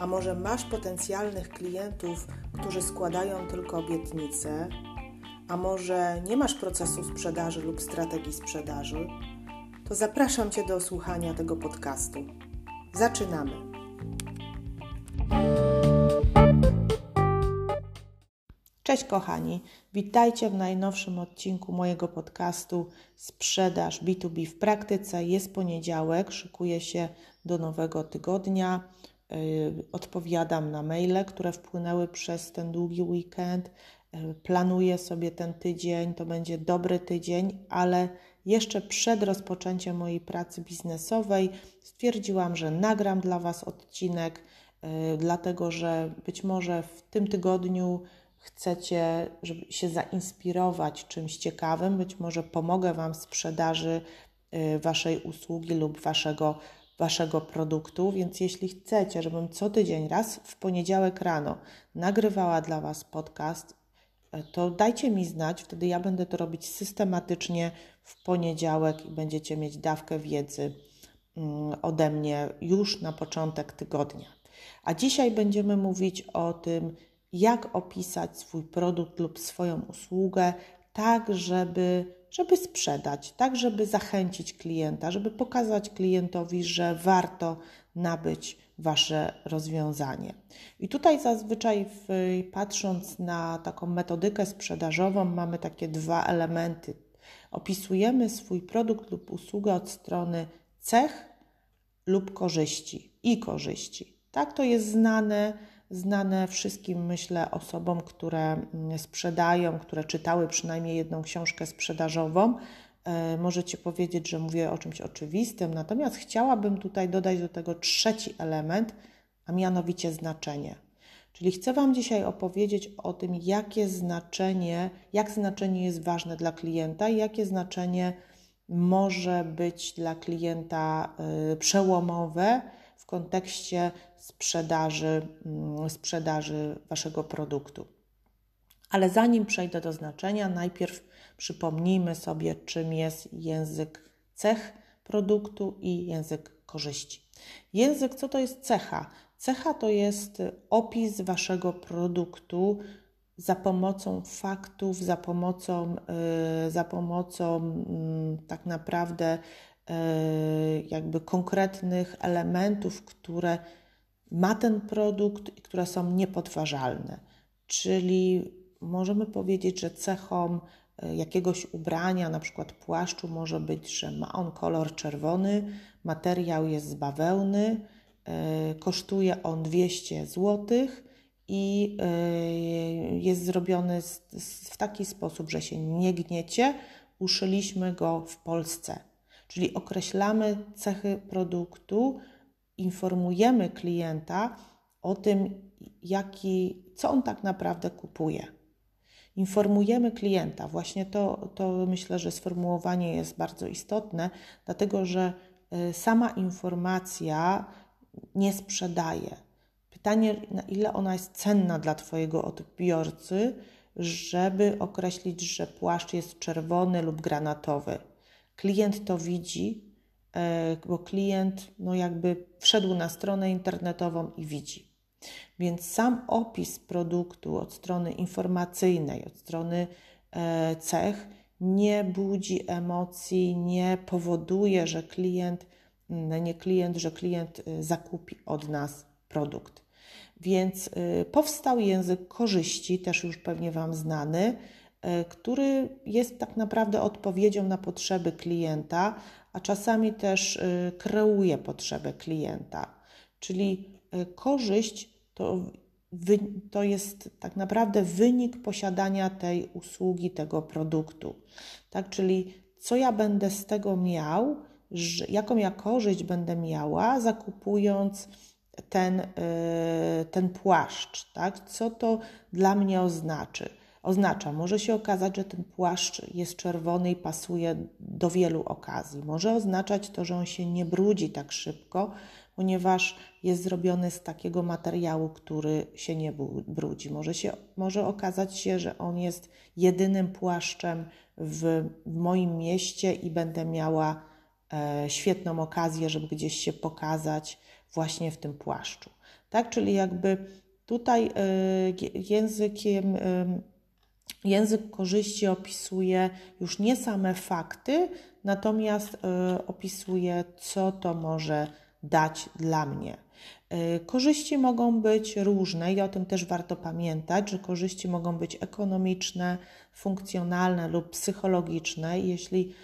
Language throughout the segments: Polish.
a może masz potencjalnych klientów, którzy składają tylko obietnice, a może nie masz procesu sprzedaży lub strategii sprzedaży, to zapraszam Cię do słuchania tego podcastu. Zaczynamy. Cześć kochani, witajcie w najnowszym odcinku mojego podcastu Sprzedaż B2B w praktyce. Jest poniedziałek, szykuję się do nowego tygodnia. Y, odpowiadam na maile, które wpłynęły przez ten długi weekend. Y, planuję sobie ten tydzień, to będzie dobry tydzień, ale jeszcze przed rozpoczęciem mojej pracy biznesowej stwierdziłam, że nagram dla Was odcinek, y, dlatego że być może w tym tygodniu chcecie żeby się zainspirować czymś ciekawym, być może pomogę Wam w sprzedaży Waszej usługi lub Waszego Waszego produktu, więc jeśli chcecie, żebym co tydzień raz w poniedziałek rano nagrywała dla Was podcast, e, to dajcie mi znać, wtedy ja będę to robić systematycznie w poniedziałek i będziecie mieć dawkę wiedzy mm, ode mnie już na początek tygodnia. A dzisiaj będziemy mówić o tym, jak opisać swój produkt lub swoją usługę tak, żeby żeby sprzedać, tak żeby zachęcić klienta, żeby pokazać klientowi, że warto nabyć Wasze rozwiązanie. I tutaj zazwyczaj, w, patrząc na taką metodykę sprzedażową, mamy takie dwa elementy. Opisujemy swój produkt lub usługę od strony cech lub korzyści i korzyści. Tak to jest znane znane wszystkim, myślę, osobom, które mm, sprzedają, które czytały przynajmniej jedną książkę sprzedażową. E, możecie powiedzieć, że mówię o czymś oczywistym, natomiast chciałabym tutaj dodać do tego trzeci element, a mianowicie znaczenie. Czyli chcę Wam dzisiaj opowiedzieć o tym, jakie znaczenie, jak znaczenie jest ważne dla klienta i jakie znaczenie może być dla klienta e, przełomowe kontekście sprzedaży, mm, sprzedaży Waszego produktu. Ale zanim przejdę do znaczenia, najpierw przypomnijmy sobie, czym jest język cech produktu i język korzyści. Język, co to jest cecha? Cecha to jest opis Waszego produktu za pomocą faktów, za pomocą, yy, za pomocą yy, tak naprawdę jakby konkretnych elementów, które ma ten produkt i które są niepodważalne. Czyli możemy powiedzieć, że cechą e, jakiegoś ubrania, na przykład płaszczu, może być, że ma on kolor czerwony, materiał jest z bawełny, e, kosztuje on 200 zł i e, jest zrobiony w taki sposób, że się nie gniecie. Uszyliśmy go w Polsce. Czyli określamy cechy produktu, informujemy klienta o tym, jaki, co on tak naprawdę kupuje. Informujemy klienta, właśnie to, to myślę, że sformułowanie jest bardzo istotne, dlatego że y, sama informacja nie sprzedaje. Pytanie, na ile ona jest cenna dla Twojego odbiorcy, żeby określić, że płaszcz jest czerwony lub granatowy. Klient to widzi, E, bo klient no jakby wszedł na stronę internetową i widzi. Więc sam opis produktu od strony informacyjnej, od strony e, cech nie budzi emocji, nie powoduje, że klient, mm, nie klient, że klient e, zakupi od nas produkt. Więc powstał język korzyści, też już pewnie Wam znany, który jest tak naprawdę odpowiedzią na potrzeby klienta, a czasami też y, kreuje potrzebę klienta. Czyli y, korzyść to, to jest tak naprawdę wynik posiadania tej usługi, tego produktu. Tak, czyli co ja będę z tego miał, jaką ja korzyść będę miała, zakupując ten, ten płaszcz, tak? Co to dla mnie oznacza? Oznacza, może się okazać, że ten płaszcz jest czerwony i pasuje do wielu okazji. Może oznaczać to, że on się nie brudzi tak szybko, ponieważ jest zrobiony z takiego materiału, który się nie brudzi. Może, się, może okazać się, że on jest jedynym płaszczem w, w moim mieście i będę miała e, świetną okazję, żeby gdzieś się pokazać właśnie w tym płaszczu. Tak, czyli jakby tutaj e, językiem. Język korzyści opisuje już nie same fakty, natomiast y, opisuje, co to może dać dla mnie. Y, korzyści mogą być różne i o tym też warto pamiętać, że korzyści mogą być ekonomiczne, funkcjonalne lub psychologiczne. Jeśli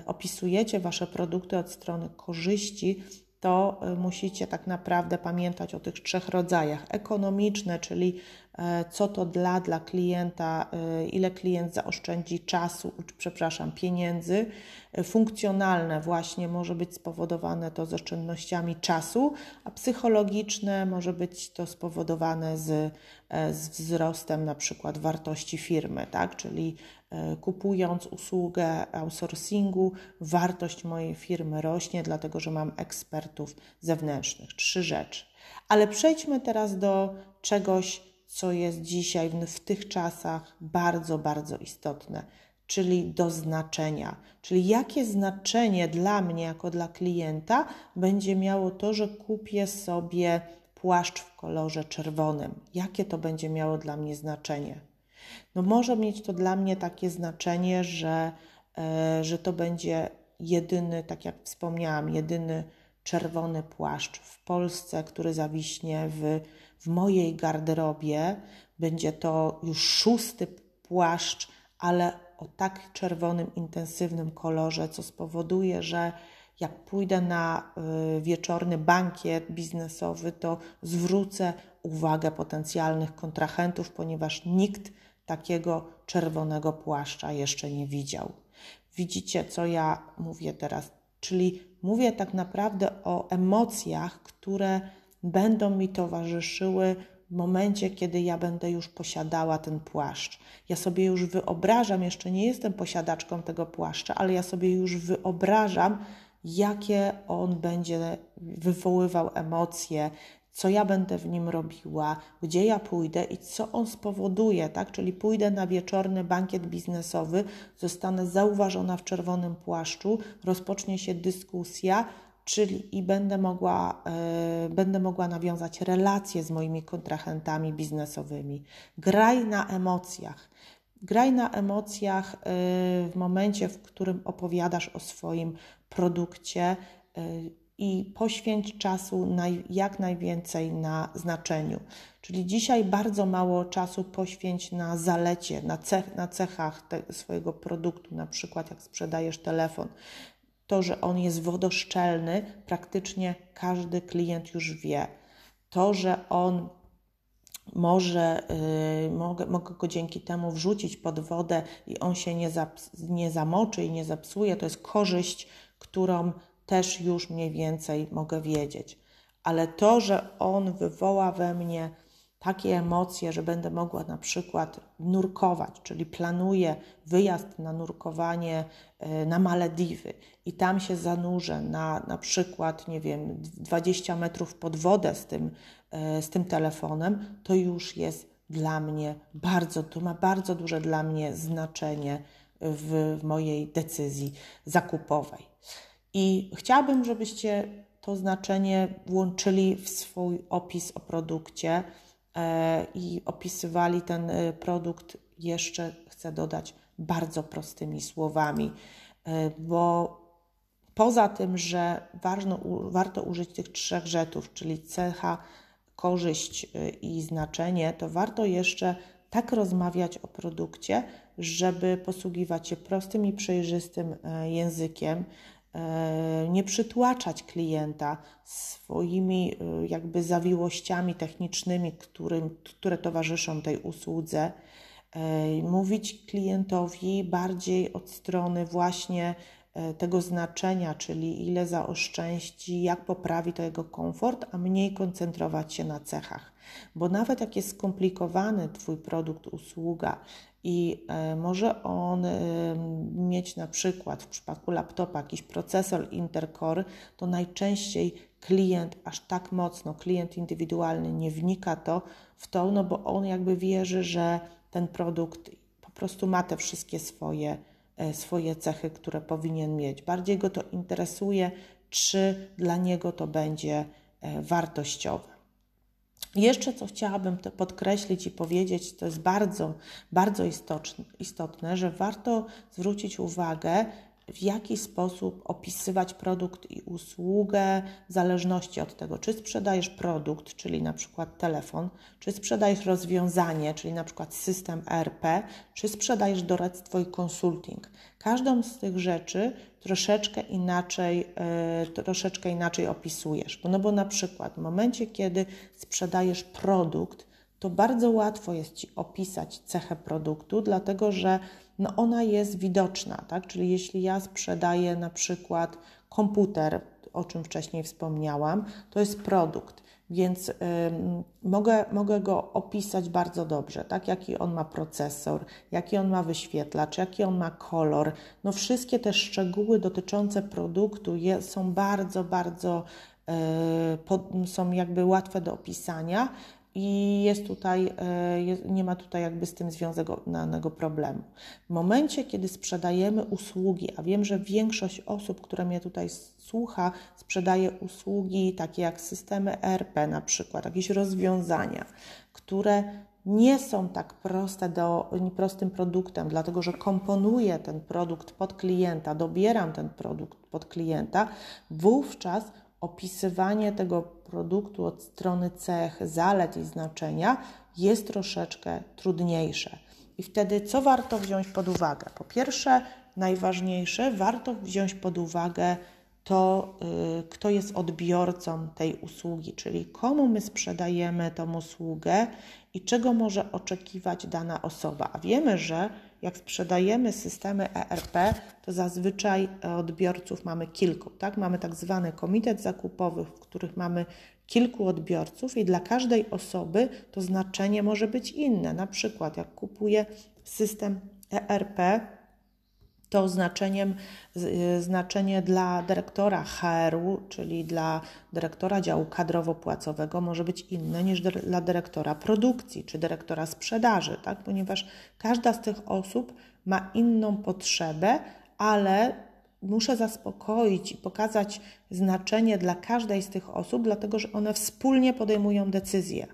y, opisujecie Wasze produkty od strony korzyści, to musicie tak naprawdę pamiętać o tych trzech rodzajach. Ekonomiczne, czyli E, co to dla, dla klienta, e, ile klient zaoszczędzi czasu, przepraszam, pieniędzy. E, funkcjonalne właśnie może być spowodowane to z oszczędnościami czasu, a psychologiczne może być to spowodowane z, z wzrostem na przykład wartości firmy, tak? czyli kupując usługę outsourcingu, wartość mojej firmy rośnie, dlatego że mam ekspertów zewnętrznych. Trzy rzeczy. Ale przejdźmy teraz do czegoś co jest dzisiaj w tych czasach bardzo, bardzo istotne, czyli do znaczenia. Czyli jakie znaczenie dla mnie, jako dla klienta, będzie miało to, że kupię sobie płaszcz w kolorze czerwonym. Jakie to będzie miało dla mnie znaczenie? No może mieć to dla mnie takie znaczenie, że, e, że to będzie jedyny, tak jak wspomniałam, jedyny czerwony płaszcz w Polsce, który zawiśnie w w mojej garderobie będzie to już szósty płaszcz, ale o tak czerwonym, intensywnym kolorze, co spowoduje, że jak pójdę na y, wieczorny bankiet biznesowy, to zwrócę uwagę potencjalnych kontrahentów, ponieważ nikt takiego czerwonego płaszcza jeszcze nie widział. Widzicie, co ja mówię teraz? Czyli mówię tak naprawdę o emocjach, które będą mi towarzyszyły w momencie, kiedy ja będę już posiadała ten płaszcz. Ja sobie już wyobrażam, jeszcze nie jestem posiadaczką tego płaszcza, ale ja sobie już wyobrażam, jakie on będzie wywoływał emocje, co ja będę w nim robiła, gdzie ja pójdę i co on spowoduje, tak? Czyli pójdę na wieczorny bankiet biznesowy, zostanę zauważona w czerwonym płaszczu, rozpocznie się dyskusja, czyli i będę mogła, y, będę mogła nawiązać relacje z moimi kontrahentami biznesowymi. Graj na emocjach. Graj na emocjach y, w momencie, w którym opowiadasz o swoim produkcie y, i poświęć czasu jak najwięcej na znaczeniu. Czyli dzisiaj bardzo mało czasu poświęć na zalecie, na, cech, na cechach te, swojego produktu, na przykład jak sprzedajesz telefon. To, że on jest wodoszczelny, praktycznie każdy klient już wie. To, że on może, yy, mogę, mogę go dzięki temu wrzucić pod wodę i on się nie, nie zamoczy i nie zepsuje, to jest korzyść, którą też już mniej więcej mogę wiedzieć. Ale to, że on wywoła we mnie takie emocje, że będę mogła na przykład nurkować, czyli planuję wyjazd na nurkowanie e, na Malediwy i tam się zanurzę na na przykład, nie wiem, 20 metrów pod wodę z tym, e, z tym telefonem, to już jest dla mnie bardzo, to ma bardzo duże dla mnie znaczenie w, w mojej decyzji zakupowej. I chciałabym, żebyście to znaczenie włączyli w swój opis o produkcie i opisywali ten e, produkt, jeszcze chcę dodać, bardzo prostymi słowami, e, bo poza tym, że ważno, warto użyć tych trzech rzeczów, czyli cecha, korzyść i znaczenie, to warto jeszcze tak rozmawiać o produkcie, żeby posługiwać się prostym i przejrzystym językiem, E, nie przytłaczać klienta swoimi e, jakby zawiłościami technicznymi, którym, które towarzyszą tej usłudze. E, mówić klientowi bardziej od strony właśnie e, tego znaczenia, czyli ile zaoszczędzi, jak poprawi to jego komfort, a mniej koncentrować się na cechach. Bo nawet jak jest skomplikowany Twój produkt, usługa i e, może on e, mieć na przykład w przypadku laptopa jakiś procesor Intercore, to najczęściej klient aż tak mocno, klient indywidualny nie wnika to w to, no bo on jakby wierzy, że ten produkt po prostu ma te wszystkie swoje, e, swoje cechy, które powinien mieć. Bardziej go to interesuje, czy dla niego to będzie wartościowe. Jeszcze co chciałabym podkreślić i powiedzieć, to jest bardzo, bardzo istotne, że warto zwrócić uwagę, w jaki sposób opisywać produkt i usługę w zależności od tego, czy sprzedajesz produkt, czyli na przykład telefon, czy sprzedajesz rozwiązanie, czyli na przykład system ERP, czy sprzedajesz doradztwo i konsulting. Każdą z tych rzeczy troszeczkę inaczej, yy, troszeczkę inaczej opisujesz. No bo na przykład w momencie, kiedy sprzedajesz produkt, to bardzo łatwo jest Ci opisać cechę produktu, dlatego że no ona jest widoczna, tak? Czyli jeśli ja sprzedaję na przykład komputer, o czym wcześniej wspomniałam, to jest produkt, więc mogę, mogę go opisać bardzo dobrze, tak? Jaki on ma procesor, jaki on ma wyświetlacz, jaki on ma kolor. No wszystkie te szczegóły dotyczące produktu je, są bardzo, bardzo y, są jakby łatwe do opisania, i jest tutaj, e, nie ma tutaj jakby z tym związanego problemu. W momencie, kiedy sprzedajemy usługi, a wiem, że większość osób, które mnie tutaj słucha, sprzedaje usługi takie jak systemy ERP na przykład, jakieś rozwiązania, które nie są tak proste do, prostym produktem, dlatego że komponuję ten produkt pod klienta, dobieram ten produkt pod klienta, wówczas opisywanie tego produktu od strony cech, zalet i znaczenia jest troszeczkę trudniejsze. I wtedy co warto wziąć pod uwagę? Po pierwsze, najważniejsze, warto wziąć pod uwagę to, yy, kto jest odbiorcą tej usługi, czyli komu my sprzedajemy tą usługę i czego może oczekiwać dana osoba. A wiemy, że jak sprzedajemy systemy ERP, to zazwyczaj odbiorców mamy kilku. Tak? Mamy tak zwany komitet zakupowy, w których mamy kilku odbiorców i dla każdej osoby to znaczenie może być inne. Na przykład, jak kupuję system ERP, to znaczeniem, y, znaczenie dla dyrektora HR-u, czyli dla dyrektora działu kadrowo-płacowego, może być inne niż dla dyrektora produkcji czy dyrektora sprzedaży, tak? ponieważ każda z tych osób ma inną potrzebę, ale muszę zaspokoić i pokazać znaczenie dla każdej z tych osób, dlatego że one wspólnie podejmują decyzje.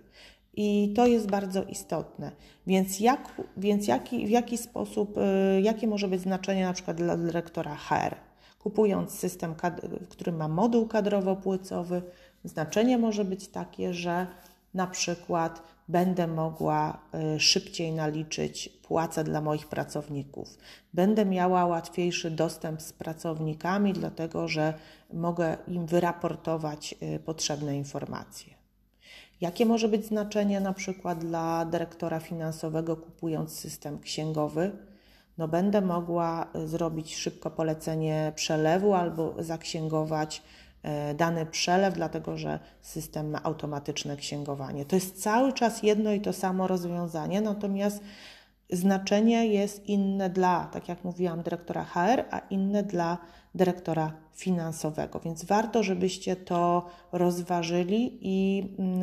I to jest bardzo istotne. Więc, jak, więc jaki, w jaki sposób, y, jakie może być znaczenie na przykład dla dyrektora HR? Kupując system, w którym ma moduł kadrowo-płycowy, znaczenie może być takie, że na przykład będę mogła y, szybciej naliczyć płacę dla moich pracowników. Będę miała łatwiejszy dostęp z pracownikami, dlatego że mogę im wyraportować y, potrzebne informacje. Jakie może być znaczenie na przykład dla dyrektora finansowego kupując system księgowy? No będę mogła y, zrobić szybko polecenie przelewu albo zaksięgować y, dany przelew, dlatego że system ma automatyczne księgowanie. To jest cały czas jedno i to samo rozwiązanie, natomiast znaczenie jest inne dla, tak jak mówiłam, dyrektora HR, a inne dla dyrektora finansowego. Więc warto, żebyście to rozważyli i mm,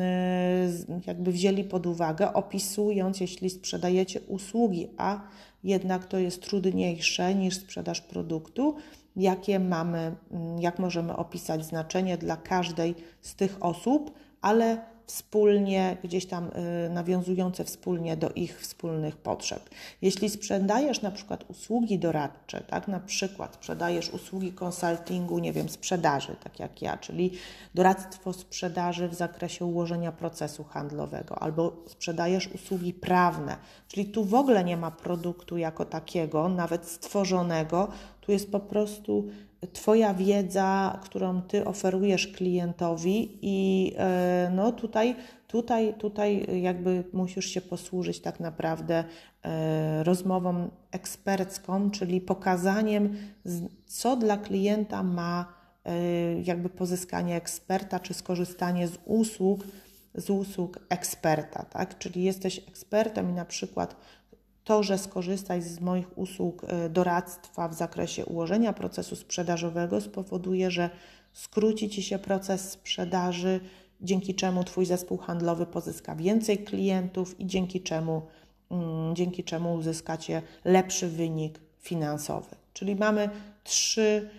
jakby wzięli pod uwagę, opisując, jeśli sprzedajecie usługi, a jednak to jest trudniejsze niż sprzedaż produktu, jakie mamy, mm, jak możemy opisać znaczenie dla każdej z tych osób, ale wspólnie, gdzieś tam y, nawiązujące wspólnie do ich wspólnych potrzeb. Jeśli sprzedajesz na przykład usługi doradcze, tak, na przykład sprzedajesz usługi konsultingu, nie wiem, sprzedaży, tak jak ja, czyli doradztwo sprzedaży w zakresie ułożenia procesu handlowego, albo sprzedajesz usługi prawne, czyli tu w ogóle nie ma produktu jako takiego, nawet stworzonego, tu jest po prostu Twoja wiedza, którą Ty oferujesz klientowi, i e, no tutaj, tutaj, tutaj jakby musisz się posłużyć tak naprawdę e, rozmową ekspercką, czyli pokazaniem, co dla klienta ma e, jakby pozyskanie eksperta, czy skorzystanie z usług, z usług eksperta, tak? Czyli jesteś ekspertem i na przykład to, że skorzystasz z moich usług e, doradztwa w zakresie ułożenia procesu sprzedażowego spowoduje, że skróci Ci się proces sprzedaży, dzięki czemu Twój zespół handlowy pozyska więcej klientów i dzięki czemu, mm, dzięki czemu uzyskacie lepszy wynik finansowy. Czyli mamy trzy,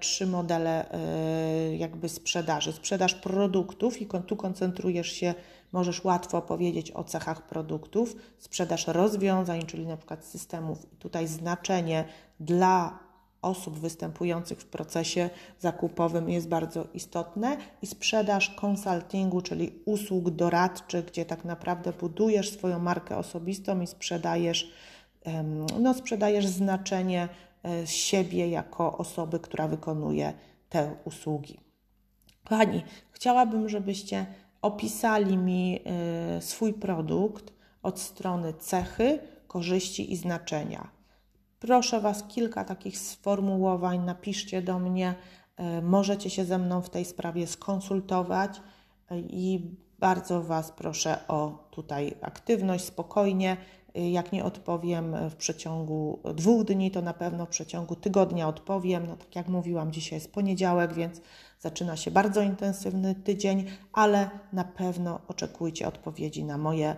trzy modele e, jakby sprzedaży. Sprzedaż produktów i tu koncentrujesz się Możesz łatwo powiedzieć o cechach produktów, sprzedaż rozwiązań, czyli na przykład systemów. Tutaj znaczenie dla osób występujących w procesie zakupowym jest bardzo istotne i sprzedaż konsultingu, czyli usług doradczych, gdzie tak naprawdę budujesz swoją markę osobistą i sprzedajesz, no, sprzedajesz znaczenie e, siebie jako osoby, która wykonuje te usługi. Kochani, chciałabym, żebyście opisali mi y, swój produkt od strony cechy, korzyści i znaczenia. Proszę Was kilka takich sformułowań, napiszcie do mnie, y, możecie się ze mną w tej sprawie skonsultować i bardzo Was proszę o tutaj aktywność, spokojnie. Jak nie odpowiem w przeciągu dwóch dni, to na pewno w przeciągu tygodnia odpowiem. No tak jak mówiłam, dzisiaj jest poniedziałek, więc zaczyna się bardzo intensywny tydzień, ale na pewno oczekujcie odpowiedzi na moje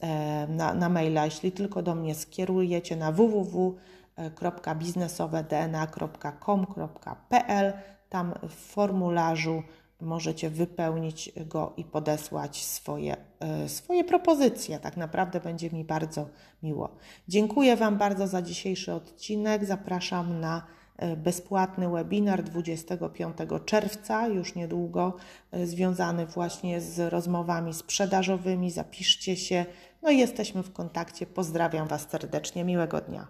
e, na, na maila. Jeśli tylko do mnie skierujecie na www.biznesowedna.com.pl, tam w formularzu możecie wypełnić go i podesłać swoje, e, swoje propozycje. Tak naprawdę będzie mi bardzo miło. Dziękuję Wam bardzo za dzisiejszy odcinek. Zapraszam na e, bezpłatny webinar 25 czerwca, już niedługo, e, związany właśnie z rozmowami sprzedażowymi. Zapiszcie się. No i jesteśmy w kontakcie. Pozdrawiam Was serdecznie. Miłego dnia.